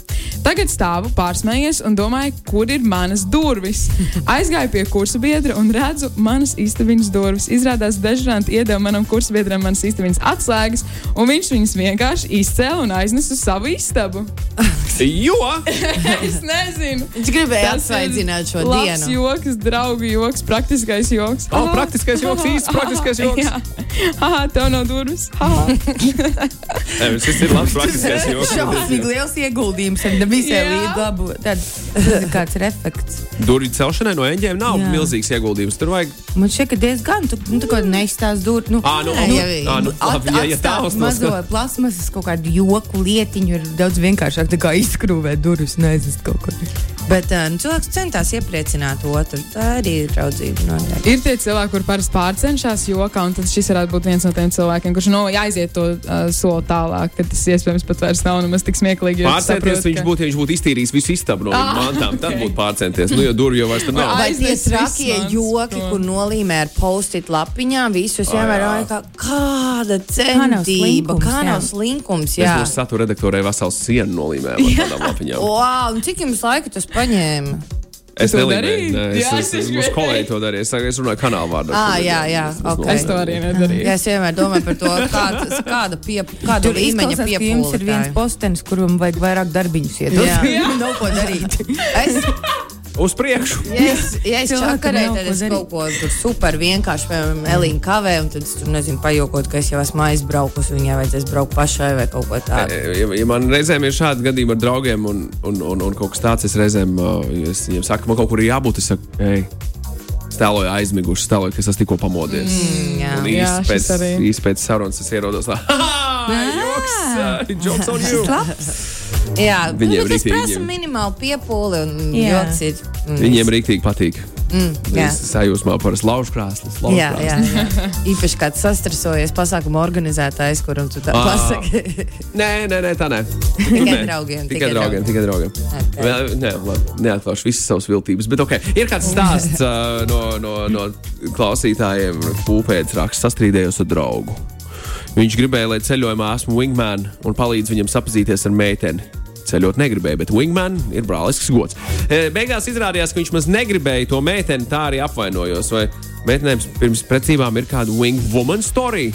Tagad stāvu pārsmējies un domāju, kur ir manas durvis. Aizgāju pie kursa biedra un redzu manas istabiņas durvis. Izrādās, dežuranti iedeva manam kursabiedram manas istabiņas atslēgas, un viņš viņas vienkārši izcēla un aiznesa uz savu istabu. Jo! Es nezinu. Viņš gribēja Tas atsvaidzināt šo labs dienu. joks, draugu joks, praktiskais joks. O, praktiskais joks, īsts praktiskais joks. Jā, Haha, tev nav durvis. Haha. Nē, šis ir labs praktiskais joks. Šausmīgi liels ieguldījums ar visiem Jā. līdz labu. Tad tas kāds ir efekts. Durvju celšanai no eņģiem nav Jā. milzīgs ieguldījums. Tur vajag. Man šķiet, ka diezgan, tu, nu, tu kaut kā neizstāst dur. Nu, Ā, nu, Nē, nu, jau ir. ā, nu, labi, ja, ja tā uzstāsta. mazo plasmasas kaut kādu joku lietiņu ir daudz vienkāršāk nekā izskrūvēt durvis un aizvest kaut kur. Bet uh, nu, cilvēks centās iepriecināt otru. Tā arī ir draudzība. Noteikti. Ir tie cilvēki, kuriem parasti pārcenšas jokā, un tad šis varētu būt viens no tiem cilvēkiem, kurš no, aiziet to uh, soli tālāk, ka tas iespējams pat vairs nav nemaz tik smieklīgi. Pārcenties saproti, viņš ka- būtu, ja viņš būtu iztīrījis visu istabu no Ah, mantām. Tad ok. būtu pārcenties. Nu, jo durvju jau vairs nav. Vai- tie trakie joki, prom. kur nolīmē ar post-it lapiņām, visus ir kā kāda centība, slinkums, kā jā. nav slinkums. Es Jā, būtu satura redaktorē veselu sienu nolīmēju ar tādām lapiņām. wow, un cik jums laika tas paņēma? Es nelīmēju. Nē, es, Jā, es, es es, kolēģi to darīja. Es, es runāju kanāla vārdā. Ā, jā, jā, ok. Es to arī nedarīju. Jā, es vienmēr domāju par to, kāda, kāda, pie, kāda Tur līmeņa ka jums ir viens piepūle. postenis, kuram vajag vairāk darbiņus iedot. Jā. Viņam nav ko darīt. Es, Uz priekšu! ja es, ja es čakarēju, tad es kaut ko tur super vienkārši, piemēram, Elīna kavē, un tad es tur nezinu, pajokot, ka es jau esmu aizbraukusi, viņai vajadzēs braukt pašai vai kaut ko tādu. Ja, ja man reizēm ir šādi gadījumi ar draugiem, un, un, un, un kaut kas tāds, es reizēm uh, ja es viņiem saku, man kaut kur ir jābūt. Es saku, ej, stāvoju aizmiguši, stāvoju, ka es tikko pamodies. Mm, jā. un īsti pēc, arī. īsti pēc sarunas es ierodos tā, joks, jokes on you! Jā, Viņiem nu, tas prasa viņiem. minimāli piepūli un joks ir. Viņiem rīktīgi patīk. Mm. Es sajūsmā par laužu krāslis. Jā, jā, jā. Īpaši kāds sastresojies pasākuma organizētājs, kuram tu tā Ā. pasaki. Nē, nē, nē, tā nē. Tikai draugiem, Tikai draugiem, tikai draugiem. Ok. Vēl, nē, labi, neatklāšu visas savas viltības. Bet okay. ir kāds stāsts uh, no, no, no klausītājiem, pūpēdis raksts, sastrīdējos ar draugu. Viņš gribēja, lai ceļojumā esmu wingman un palīdz viņam sapazīties ar meiteni. Ceļot negribēja, bet wingman ir brālisks gods. E, Beigās izrādījās, ka viņš maz negribēja to meiteni, tā arī apvainojos. Vai meitenēm pirms precībām ir kāda wingwoman story?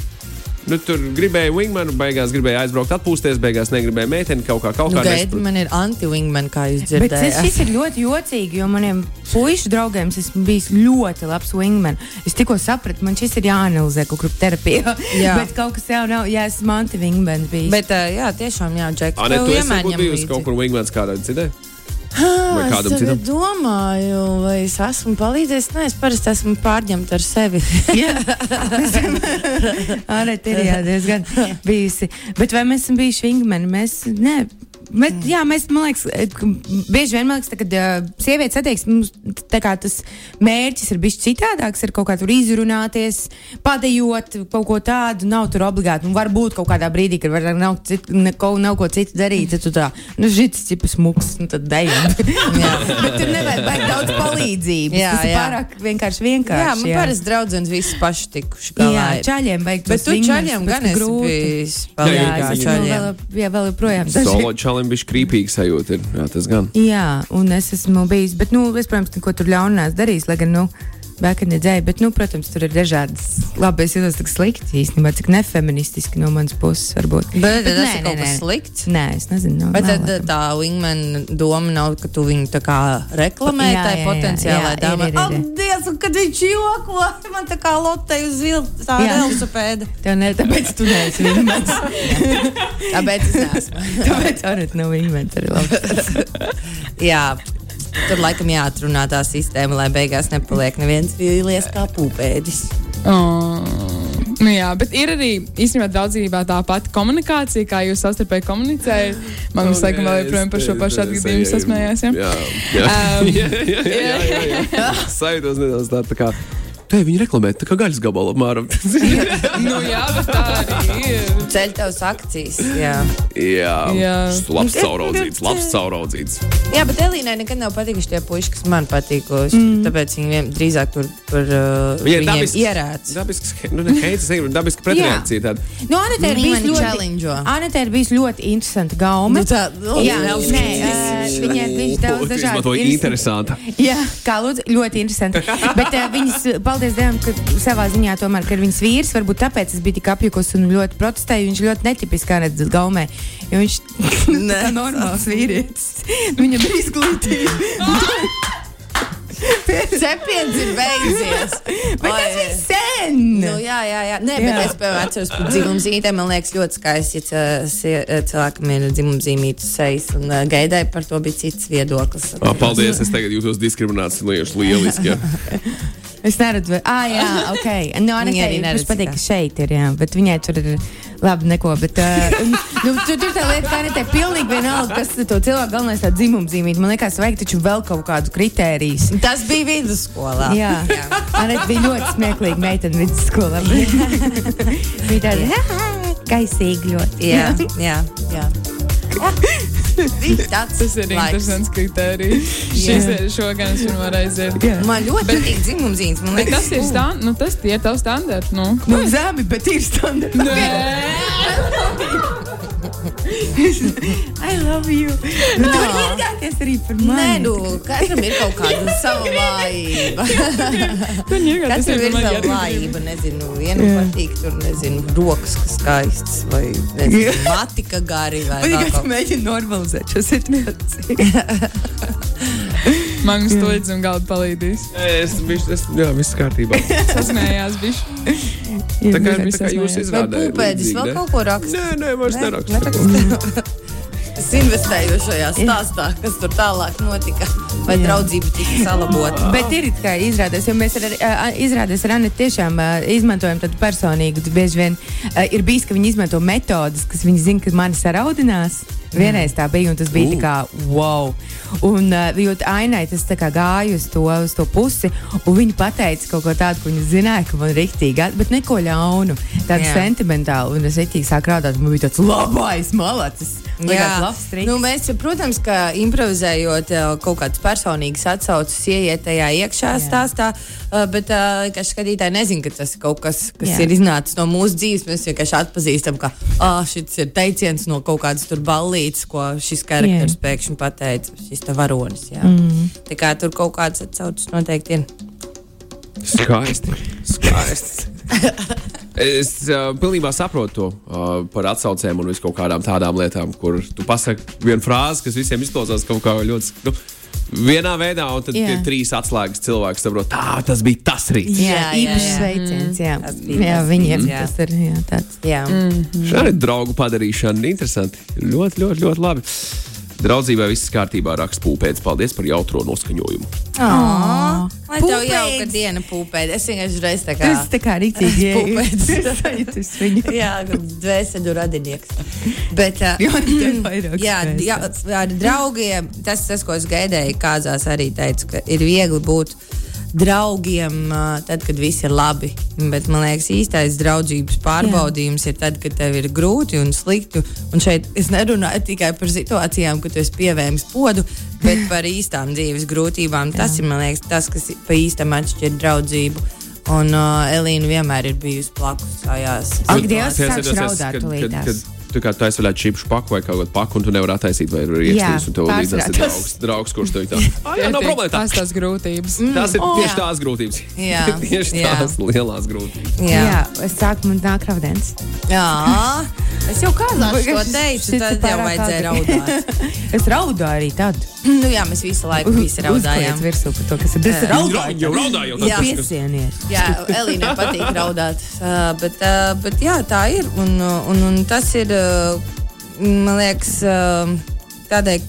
Nu, tur gribēja wingmanu, beigās gribēja aizbraukt, atpūsties, beigās negribēja meiteni kaut kā. Kaut Nu, nesprat- man ir anti-wingman, kā jūs Bet tas, šis ir ļoti jocīgi, jo maniem puišu draugiem es esmu bijis ļoti labs wingman. Es tikko sapratu, man šis ir jāanalizē kaut kur terapijā. Jā. Bet kaut kas jau nav, ja esmu anti-wingman bijis. Bet, uh, jā, tiešām, jā, Džek, tev tu esi vienmēr ņem bijusi kaut kur wingmans kādai citai? Vai Ah, kādam es citam? domāju, vai es esmu palīdzējis. Nē, es parasti esmu pārņemta ar sevi. Arī tur ir diezgan bijusi. Bet vai mēs esam bijuši wingmeni? Mēs, ne, mēs, jā, mēs, man liekas, eh, bieži vien, liekas, kad uh, sievietes attieksmes, mums tas mērķis ir bijis citādāks, ir kaut kā tur izrunāties, padējot kaut ko tādu, nav tur obligāti. Nu, varbūt kaut kādā brīdī, kad var, nav, cit, neko, nav ko citu darīt, tad tu tā, nu, šis ir smuks, nu, tad dejam. Bet tur nevajag baigt daudz palīdzības. Jā, tas ir jā. pārāk vienkārši vienkārši. jā, man parasti draudzenes visi paši tikuši galā. Jā, čaļiem vajag Bet tu čaļiem gan esi grūti. bijis Jā, Jā, čaļiem. jā, vēl joprojām. Solo čalim bija krīpīgi sajūta. Jā, tas gan. Jā, un es esmu bijis, bet, nu, es, protams, neko tur neesmu darījis, lai gan, nu, bērni dzēja, bet, nu, protams, tur ir dažādas, labi, es jūtos tik slikti īstenībā, cik nefeministiski no manas puses varbūt. Bet tas nē, ir kaut kas slikts. Nē, es nezinu. Bet nav, tad tā wingman doma nav, ka tu viņu tā kā reklamē Jā, tai potenciālai dāmai. Dievs, un kad viņš joko, man tā kā lotei uz Jā. velosipēda. Tev ne, tāpēc tu neesi wingmans. Tāpēc es neesmu. tāpēc arī nav wingmans. Jā. Tur laikam jāatrunā tā sistēma, lai beigās nepaliek neviens vīlies kā pūpēdis. Oh. Nu jā, bet ir arī īstenībā draudzībā tā pati komunikācija, kā jūs savstarpēji komunicējat. Man liekas, laikam vēl joprojām par šo pašu atgadījumu sasmējās. Ja? Jā, jā. Um, jā, jā, jā, jā, jā, jā. Sajūtos nedaudz tā, tā kā. Te viņi reklamē, tā kā gaļas gabalu apmēram. nu, jā, bet tā arī ir. Ceļ tavs akcijas. Jā. jā, Jā. labs cauraudzīts, labs cauraudzīts. jā, bet Elīnai nekad nav patikuši tie puiši, kas man patīkoši. Mm. Tāpēc viņi vien, drīzāk tur tur uh, viņiem dabisks- ierāds. Dabisks, nu, ne heits, negribu, dabiska pretreakcija tāda. Nu, Anetē ir bijis ļoti, challenge'o. Anetē ir bijis ļoti interesanta gauma. Nu, tā, nu, Jā, nē, ā, viņai ir bijis daudz dažādu interesantu- interesanta. Jā, kā lūdzu, ļoti interesanti. Bet uh, viņas, paldies Dievam, ka savā ziņā tomēr, ir viņas vīrs, varbūt tāpēc es biju tik apjukus un ļoti protestēju. Viņš ļoti netipiski kā redzat gaumē, jo viņš ir normāls vīrietis. Viņam ir izglītība. Cepiens ir beidzies. Bet Oi. tas bija sen! Nu, jā, jā, jā. Nē, bet Jā. es piemēram atceros par dzimumzīmītēm. Man liekas, ļoti skaisti, ja sie- cilvēkam ir dzimumzīmītas sejas. Un uh, gaidai par to bija cits viedoklis. Oh, paldies, es tagad jūtos diskriminācijas liekas lieliski. Es neredzu, vai- ah, jā, ok. No, ir neredz, patīk, ka šeit ir, jā, bet viņai tur ir labi neko. Bet, uh, nu, tur, tur tā lieta, ka Anetē pilnīgi vienalga, kas to cilvēku galvenais tā dzimumzīmīt. Man liekas, vajag taču vēl kaut kādu kritēriju. Tas bija vidusskolā. Jā, Anetē bija ļoti smieklīga meitene vidusskolā. Viņa tāda gaisīga ļoti. jā, jā. jā. Bija tāds Tas ir laiks. interesants kriterijs. Šis ir šogad pirmā reize. ir. Man ļoti patīk dzimumzīmes. Man Bet liekas, tas ir stand, nu, tas tie ir tavi standarti. Nu. Nu, zemi, bet ir standarta. I love you. Nu, tu vari iegāties arī par Nē, mani. nu, katram ir kaut kāda sava vājība. Katram ir sava vājība. Nezinu, vienam patīk tur, nezinu, rokas, kas skaistas, vai nezinu, matika gari, vai Vai kas. mēģinu normalizēt šo situāciju? Man uz to līdz un galdu palīdzīs. Es biju, es, jā, viss kārtībā. Sasmējās, bišķi. Tā kā, tā kā jūs izrādājat. pūpēdis vēl kaut ko raksta? Nē, nē, vairs neraksta. Es investēju šajā stāstā, kas tur tālāk notika. Vai draudzība tika salabota? Bet ir kā izrādās, jo mēs ar, izrādās ar Annu tiešām izmantojam tādu personīgu. Bieži vien ir bijis, ka viņi izmanto metodas, kas viņi zina, ka mani saraudinās. Vienreiz tā bija, un tas bija tā kā wow. Un, uh, ainai tas tā kā gāja uz to, uz to pusi, un viņi pateica kaut ko tādu, ko viņi zināja, ka man ir rīktīgi, bet neko ļaunu, tādu Jā. sentimentālu. Un es rīktīgi sāku rādāt, man bija tāds labais malacis. Nu, mēs, protams, ka improvizējot eh, kaut kādas personīgas atsauces, ieiet tajā iekšā Jā. stāstā, eh, bet eh, ka skatītāji nezina, ka tas ir kaut kas, kas Jā. Ir iznācis no mūsu dzīves. Mēs vienkārši atpazīstam, ka ah, šis ir teiciens no kaut kādas tur ballītes, ko šis karakters Jā. pēkšņi pateica. Šis te varonis. Jā. Mm. Tā kā tur kaut kādas atsauces noteikti ir. Skaisti. Skaisti. Es uh, pilnībā saprotu to uh, par atsaucēm un visu kaut kādām tādām lietām, kur tu pasaki vienu frāzi, kas visiem izklausās kaut kā ļoti. Nu, Vienā veidā, un tad Jā. ir trīs atslēgas cilvēks, saprot, tā tas bija tas rīts. Jā, Jā, jā, īpašs jā. sveiciens. Jā, Tas bija jā viņiem jā. tas ir jā, tāds. Jā. Šādi draugu padarīšana interesanti. Ļoti, ļoti, ļoti labi. Draudzībai viss kārtībā raksta pūpēdis. Paldies par jautro noskaņojumu. Oh, Lai tev Pūpēdis. jauka diena pūpēt. Es vienkārši reiz tā kā. Tas tā kā rīktīgi Pūpēdis. Jā, dvēseli radinieks. Bet, uh, jā, jā, ar draugiem tas, tas, ko es gaidīju, kāzās arī teicu, ka ir viegli būt draugiem tad, kad viss ir labi. Bet man liekas, īstais draudzības pārbaudījums jā. ir tad, kad tev ir grūti un slikti. Un šeit es nerunāju tikai par situācijām, kad tu esi pievēmis podu, bet par īstām dzīves grūtībām. Tas ir liekas, tas, kas pa īstam atšķir draudzību. Un uh, Elīna vienmēr ir bijusi blakus tajās. Ak, Dievs, atceros, raudāt kad- kad- kad Tu kā taisi vēl čipšu paku vai kaut kādu paku, un tu nevari attaisīt, vai arī Jā, iekšķīs, un tev līdzās ir draugs, draugs kurš tev ir tāds. Ah, jā, nav problēma. Tā. Tas tas grūtības. Tās ir Oh. tieši Jā. tās grūtības. Jā, tieši jā. tās lielās grūtības. Jā. Jā, es sāku man nāk ravdens. Jā, es jau kādās to teicu, Šis ir tad jau pārāk vajadzēja raudāt. Es raudāju arī tad. nu, jā, mēs visu laiku visi raudājām. Virsū to, kas ir. Tas ir Jau raudājums. jau Piesienies. Jā, Elīnai patīk raudāt. Uh, bet, uh, bet jā, tā ir. Un, uh, un, un tas ir, uh, man liekas, uh, tādēļ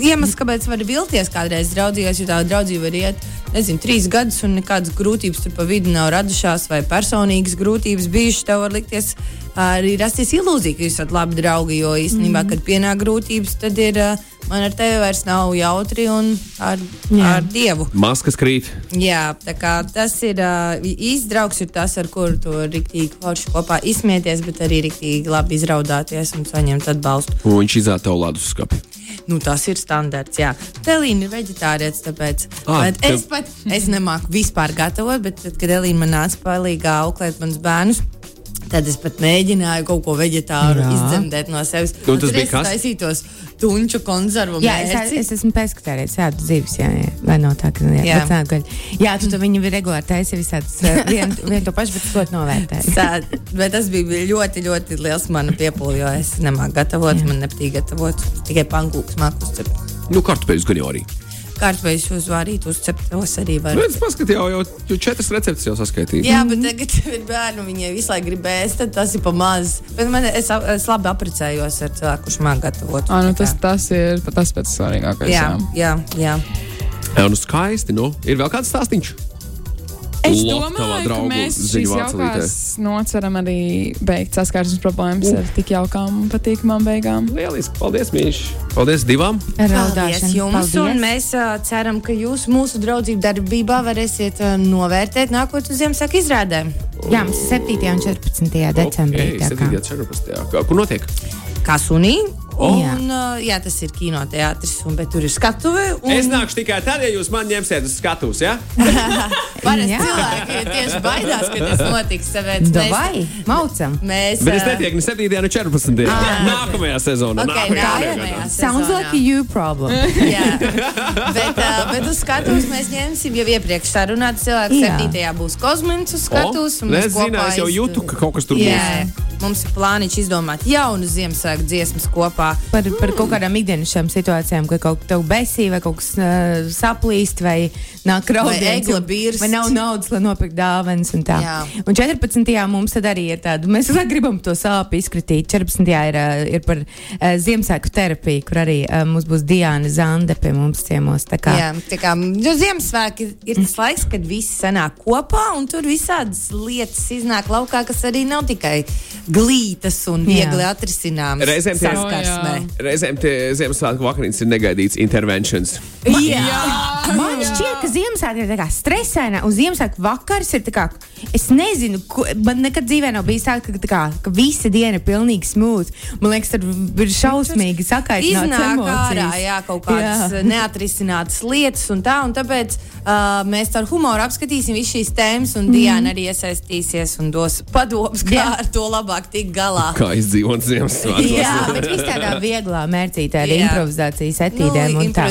iemesls, kāpēc var vilties kādreiz draudzījās, jo tā draudzība var iet. Nezinu, trīs gadus, un nekādas grūtības tur pa vidu nav radušās, vai personīgas grūtības bijušas. Tev var likties arī rasties ilūzija, ka jūs esat labi draugi. Jo īstenībā, mm. kad pienāk grūtības, tad ir uh, man ar tevi vairs nav jautri un ar, Jā. ar dievu. Maskas krīt. Jā, tā kā tas ir uh, īsts draugs, ir tas, ar kuru tu rīktīgi forši kopā izsmieties, bet arī rīktīgi labi izraudāties un saņemt atbalstu. Un viņš izzāta tev ledus skati. Nu, tas ir standarts. Jā, Telīna ir vegetārietis, tāpēc Ah, bet tev- es pat es nemāku vispār gatavot, bet tad, kad Elīna man nāca palīdzīgā auklēt manus bērnus. Tad es pat mēģināju kaut ko veģetāru Jā. izdzemdēt no sevis. Nu, Un tas bija es kas? taisītos tunču konservu. Jā, es, mērci. es esmu peskatērējis tādu zivis, jā, jā. Vai no tā, ka, jā, Jā. jā. Gaļa. jā tu, tu viņu regulāri taisi visādas vienu vien to pašu, bet es ļoti novērtēju. Tā, bet tas bija ļoti, ļoti liels mana piepūle, jo es nemāku gatavot, Jā. man nepatīk gatavot. Tikai pankūks māku uzcept. Nu, kartupeļus gan jau arī. Kārtveidus uzvārīt, uzcept tos arī var. Nu, es paskatīju, jau, jau, jau četras receptes jau saskaitīju. Jā, bet tagad ir bērni, viņi visu laiku grib ēst, tad tas ir pa maz. Bet man, es, es labi apprecējos ar cilvēku, kurš māca gatavot. Ah, nu, tas, tas ir tas pats svarīgākais. jā, jā, jā. Jā, nu skaisti. Nu, ir vēl kāds stāstīns. Es domāju, ka mēs šīs jaukās nots varam arī beigt saskarsmes problēmas ar tik jaukām un patīkamām beigām. Lieliski. Paldies, Mīļš. Paldies divām. Paldies jums, Paldies. un mēs uh, ceram, ka jūs mūsu draudzību darbībā varēsiet uh, novērtēt nākotnes Ziemassvētku izrādēm. Jā, mums ir 7. un 14. decembrī. Okay, tā kā. 7. 14. Kā- Kur notiek? Kā sunī. Oh. Un, uh, jā, tas ir kinoteātris, un bet tur ir skatuve. Un... Es nāku tikai tad, ja jūs man ņemsiet uz skatuves. Ja? Parasti Jā. cilvēki tieši baidās, ka tas notiks. Tāpēc Davai, maucam! mēs, Bet es ā, netieku ne 7. ne 14. Nākamajā sezonā. Ok, nākamajā nākamajā. Sounds sezonā. like a you problem. Jā, bet, uh, bet uz skatuves mēs ņemsim jau iepriekš sarunāts cilvēks. Jā. Septītajā būs kosmins uz skatuves. un mēs es zinu, kopā es jau jūtu, ka kaut kas tur Jā, būs. Mums ir plāniņš izdomāt jaunu Ziemassvētku dziesmas kopā. Par, par kaut kādām ikdienišķām situācijām, ka kaut kas besī vai kaut kas uh, saplīst vai nāk birst. Vai nav naudas, lai nopirktu dāvanas un tā. Jā. Un 14. mums tad arī ir tāda, mēs gribam to sāpju izkritīt. 14. ir, ir par uh, Ziemassvētku terapiju, kur arī uh, mums būs Diana Zande pie mums ciemos. Tā kā Jā, tā kā jo Ziemassvētki ir tas laiks, kad visi sanāk kopā un tur visādas lietas iznāk laukā, kas arī nav tikai glītas un viegli atrisināmas. Reizēm tie- saskarsmē. Reizēm tie Ziemassvētku vakariņas ir negaidīts interventions. Man šķiet, ka Ziemassvētku ir tā kā stresaina, un Ziemassvētku vakars ir tā kā, es nezinu, ko, man nekad dzīvē nav bijis tā, ka, tā kā, ka visa diena ir pilnīgi smūta. Man liekas, tur ir šausmīgi sakaitināts Iznāk ārā emocijas. jā, kaut kādas jā. neatrisinātas lietas, un tā, un tāpēc uh, mēs ar humoru apskatīsim visas šīs tēmas, un Diana arī iesaistīsies un dos padomus, kā Jā. ar to labāk tikt galā. Kā izdzīvot Ziemassvētkos? Jā, bet viss tādā vieglā mērcītē ar Jā. improvizācijas etīdēm Nu, un tā.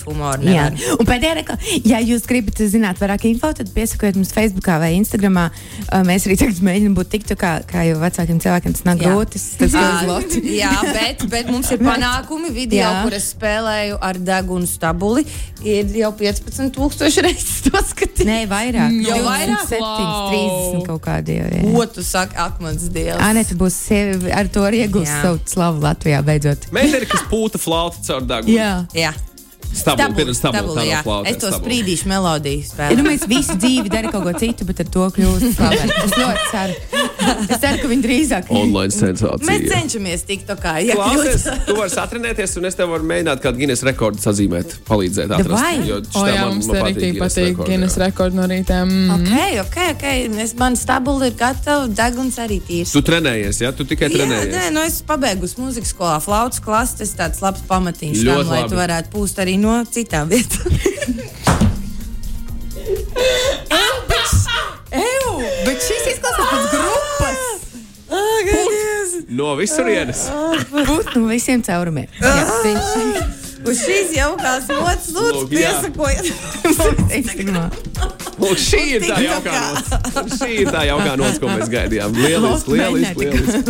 Bez humora. Jā, nevar. un pēdējā reklāmā, ja jūs gribat zināt vairāk info, tad piesakojiet mums Facebook vai Instagram. Mēs arī tagad mēģinām būt tik tā, kā jau vecākiem cilvēkiem tas nav Jā. grūti. Tas ir grūti. Jā, bet, bet mums ir panākumi. Video, Jā. kur es spēlēju ar degunu stabuli, ir jau 15,000 reizes to skatīt. Nē, vairāk. Jau vairāk? 7, Wow. 30 kaut kādi jau. jā. Ko tu saki, akmens dievs? Anita būs sievi, ar to arī iegūst Jā. savu slavu Latvijā beidzot. Meitene, kas pūta flauta caur degunu. Jā. Jā, Stabuli, stabuli, stabuli, tā jā. flauta. Es to stabuli. sprīdīšu melodiju Ja nu mēs visu dzīvi darām kaut ko citu, bet ar to kļūst slaveni. Es ļoti ceru. Es ceru, ka viņi drīzāk Online Mēs sensācija. cenšamies tikt to kā jā, Klausies, tu vari satrenēties, un es tev varu mēģināt kādu Guinness rekordu sazīmēt, palīdzēt atrast. Jo O, jā, man- mums man arī patīk rekordi, Guinness jā. rekords no rīta. Mm. Ok, ok, ok. Es, man stabuli ir gatava, deguns arī tīrs. Tu trenējies, jā, tu tikai Jā, trenējies. nē, nu es pabeigšu mūzikas skolā, flautas klases. Tas tāds labs pamatiņš, tam, lai labi. tu varētu pūst arī no citām vietām. Eju, bet šis izklausās pēc grupas. No visurienes. Būt no visiem caurumiem. Jā, tieši. Uz šīs jaukās nots, lūdzu, Lūk, jā. piesakojiet. Mums Instagramā. Lūk, šī ir tā jaukā nots. Šī ir tā jaukā nots, ko mēs gaidījām. Lieliski, lieliski, lieliski.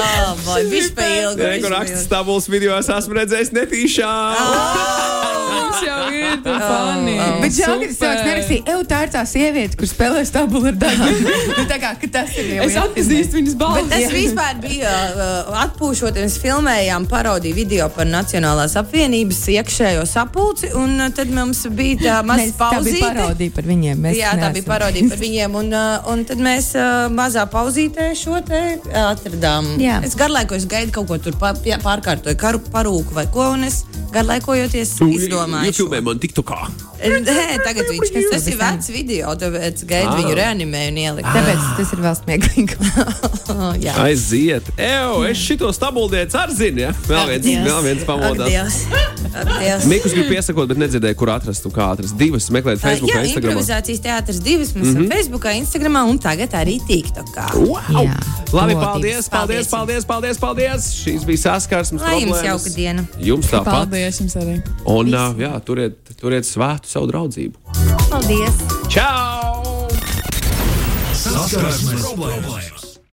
Oh, viņš ilgu. Nē, viņš kur pa raksta ilgu. stabuls video, es esmu redzējis netīšā. Mums jau ir tā fani. Bet žēl, ka tas cilvēks nerakstīja, ej, tā ir tā sieviete, kur spēlē stabulu ar daļu. Nu, tā kā, ka tas ir jau Es atpazīstu viņas Bet balsi. tas vispār bija uh, atpūšot, mēs filmējām parodiju video par Nacionālās apvienības iekšējo sapulci, un uh, tad mums bija tā maza Mēs, tā bija pauzīte. parodija par viņiem. Mēs Jā, tā neesam. bija parodija par viņiem. Un, uh, un tad mēs uh, mazā pauzītē šo te uh, atradām. Jā. Es garlaikos gaidu kaut ko tur pārkārtoju, karu, parūku vai ko, un es garlaikojoties izdomāju. YouTube šo. man TikTokā. Nē, tagad viņš Kas tas ir vecs video, tāpēc gaidu Ah. viņu reanimēju un ieliku. Tāpēc tas ir vēl smieklīgi. Aiziet. Eju, es šito stabuldietu arī zinu. Ja? Vēl viens, Dievs. vēl viens Ak, pamodās. Ak. Mikus grib piesakot, bet nedzirdēju, kur atrast un kā atrast. Divas meklēt Facebook, Jā, Instagram. improvizācijas teātris divas. Mēs esam Facebook, Instagram un tagad arī TikTokā. Wow! Jā, Labi, paldies, paldies, paldies, paldies, paldies. Šīs bija saskarsmes. Lai jums jauka diena. Jums tāpat. Paldies jums arī. Un uh, jā, turiet, turiet svētu savu draudzību. Paldies! Čau! Saskarsmes problēmas!